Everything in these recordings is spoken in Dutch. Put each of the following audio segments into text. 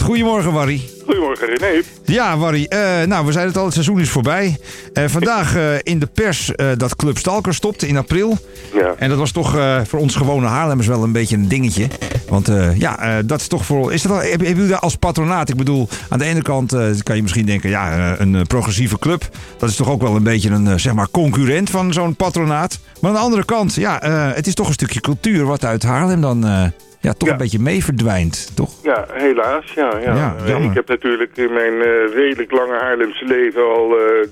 Goedemorgen, Warry. Goedemorgen René. Ja, Warry. eh, nou, we zeiden het al, het seizoen is voorbij. Eh, vandaag eh, in de pers dat Club Stalker stopte in april. Ja. En dat was toch voor ons gewone Haarlemmers wel een beetje een dingetje. Want ja, dat is toch voor... Is dat al, heb, hebben jullie daar als patronaat? Ik bedoel, aan de ene kant kan je misschien denken... Ja, een progressieve club. Dat is toch ook wel een beetje een zeg maar concurrent van zo'n patronaat. Maar aan de andere kant, ja, het is toch een stukje cultuur... wat uit Haarlem dan ja, toch Ja. een beetje mee verdwijnt, toch? Ja, helaas. Ja, ja. Ja, ik heb natuurlijk in mijn eh, redelijk lange Haarlemse leven al eh,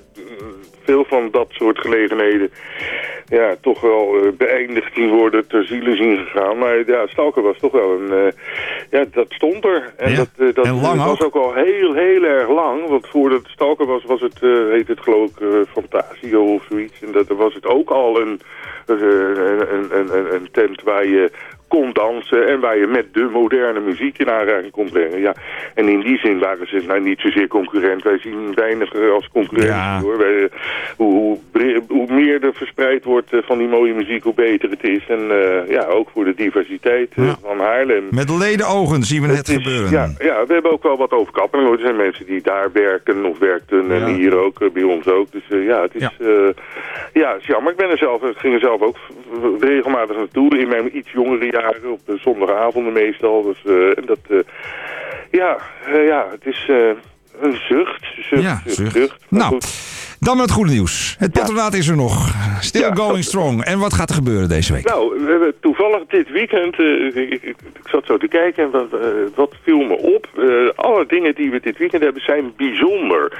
veel van dat soort gelegenheden ja, toch wel eh, beëindigd zien worden, ter ziele zien gegaan. Maar ja, Stalker was toch wel een... ja, dat stond er. En dat, dat en lang was ook. ook al heel, heel erg lang. Want voordat Stalker was, was het, heet het geloof ik, Fantasio of zoiets. En dat was het ook al een, een, een, een, een tent waar je kon dansen en waar je met de moderne muziek in aanraking kon brengen. Ja. En in die zin waren ze nou, niet zozeer concurrent. Wij zien weinig eh, als concurrentie Ja. hoor. Wij, eh, hoe meer er verspreid wordt eh, van die mooie muziek, hoe beter het is. En eh, ja, ook voor de diversiteit eh, Ja. van Haarlem. Met leden ogen zien we het, Het is- gebeuren. Ja, ja, we hebben ook wel wat overkappingen. Er zijn mensen die daar werken of werkten Ja. en hier ook, bij ons ook. Dus ja, het is, Ja. ja. ja, het is jammer. Ik ben er zelf, ik ging er zelf ook regelmatig naartoe. In mijn iets jongere jaren, op de zondagavonden meestal. Dus, en dat, ja, ja, het is een zucht. zucht, Ja, zucht, zucht. Nou, goed. Dan met het goede nieuws. Het patronaat is er nog. Still Ja, going strong. En wat gaat er gebeuren deze week? Nou, we hebben toevallig dit weekend, eh, ik, ik, zat zo te kijken en wat, eh, wat viel me op. Eh, alle dingen die we dit weekend hebben zijn bijzonder.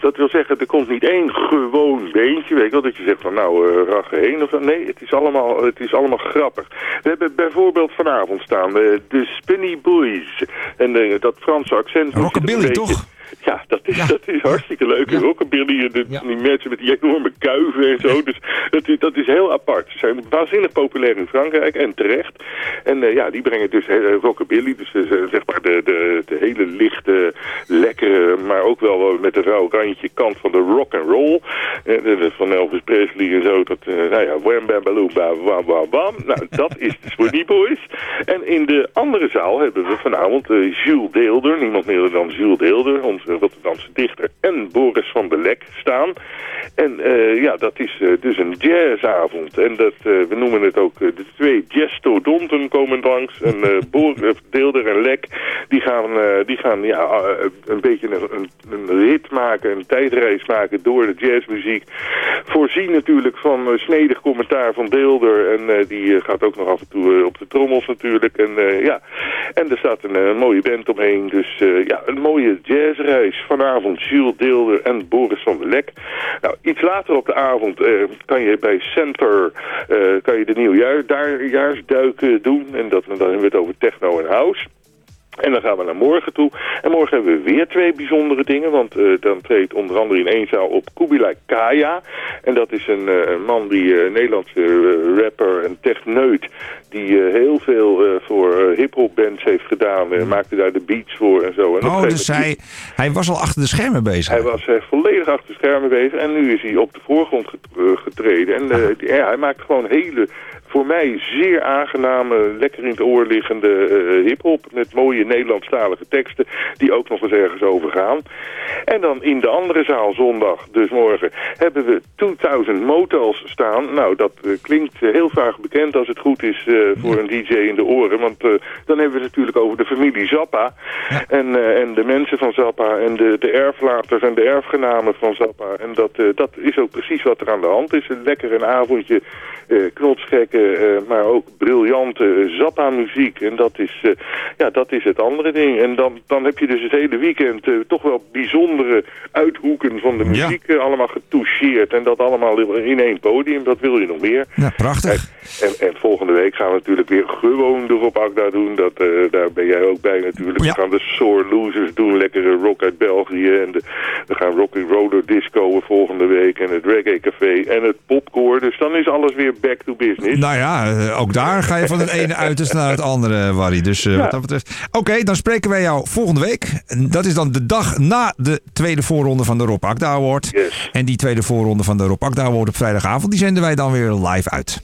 Dat wil zeggen, er komt niet één gewoon beentje, weet je wel, dat je zegt van nou, eh rag heen of zo. Nee, het is, allemaal, het is allemaal grappig. We hebben bijvoorbeeld vanavond staan de Spinny Boys. En dat Franse accent... Rockabilly, toch? Ja, dat is, Ja. dat is hartstikke leuk. Ja. Rockabilly, de, Ja. die mensen met die enorme kuiven en zo. Dus dat is, dat is heel apart. Ze zijn waanzinnig populair in Frankrijk en terecht. En eh, ja, die brengen dus eh, rockabilly. Dus eh, zeg maar de, de, de hele lichte, lekkere, maar ook wel met een rauw randje kant van de rock and roll. Van Elvis Presley en zo. Dat, nou ja, wham bam baloo bam bam bam bam. Nou, dat is de Swinny Boys. En in de andere zaal hebben we vanavond Jules Deelder. Niemand minder dan Jules Deelder, onze Rotterdamse dichter. En Boris van der Lek staan. En eh, ja, dat is eh, dus een jazzavond. En dat, eh, we noemen het ook de twee jazzstodonten komen langs. En Boris, Deelder en Lek, die gaan, die gaan ja, een beetje een, een, rit maken, een tijdreis maken door de jazzmuziek. Voorzien natuurlijk van snedig commentaar van Deelder. En die gaat ook nog af en toe op de trommels natuurlijk. En ja, en er staat een, mooie band omheen. Dus ja, een mooie jazzreis. Vanavond Jules Deelder en Boris van der Lek. Nou, iets later op de avond eh, kan je bij Center eh, kan je de nieuwjaarsduik eh, doen. En dat, dan hebben we het over techno en house. En dan gaan we naar morgen toe. En morgen hebben we weer twee bijzondere dingen. Want eh, dan treedt onder andere in één zaal op Kubilai Kaya. En dat is een, man die Nederlandse rapper en techneut. Die heel veel hip-hop bands heeft gedaan. en maakte daar de beats voor en zo. En Oh, dus hij, hij was al achter de schermen bezig. hij was eh, volledig achter de schermen bezig en nu is hij op de voorgrond eh, getreden. En eh, ja, hij maakt gewoon hele, voor mij zeer aangename, lekker in het oor liggende eh, hip-hop met mooie Nederlandstalige teksten die ook nog eens ergens over gaan. En dan in de andere zaal zondag, dus morgen, hebben we 2000 Motels staan. Nou, dat eh, klinkt eh, heel vaak bekend als het goed is voor een DJ in de oren, want dan hebben we het natuurlijk over de familie Zappa en, en de mensen van Zappa en de, de erflaters en de erfgenamen van Zappa. En dat, dat is ook precies wat er aan de hand is. Een lekker een avondje eh knotsgekke, eh, maar ook briljante eh, Zappa-muziek. En dat is, eh, ja, dat is het andere ding. En dan, dan heb je dus het hele weekend eh, toch wel bijzondere uithoeken van de muziek eh, allemaal getoucheerd. En dat allemaal in één podium. Wat wil je nog meer? Ja, prachtig. En, en volgende week gaan we natuurlijk weer gewoon de Rob Agda doen. Dat, eh, daar ben jij ook bij natuurlijk. Ja. We gaan de Sore Losers doen. Lekkere rock uit België. En de, we gaan Rocky Roller Disco volgende week. En het Reggae Café. En het Popcore. Dus dan is alles weer back to business. Nou ja, eh, ook daar ga je van het ene uiterste naar het andere, Warry. Dus eh, Ja. wat dat betreft. Oké, dan spreken wij jou volgende week. Dat is dan de dag na de tweede voorronde van de Rob Akda Award. Yes. En die tweede voorronde van de Rob Akda Award op vrijdagavond, die zenden wij dan weer live uit.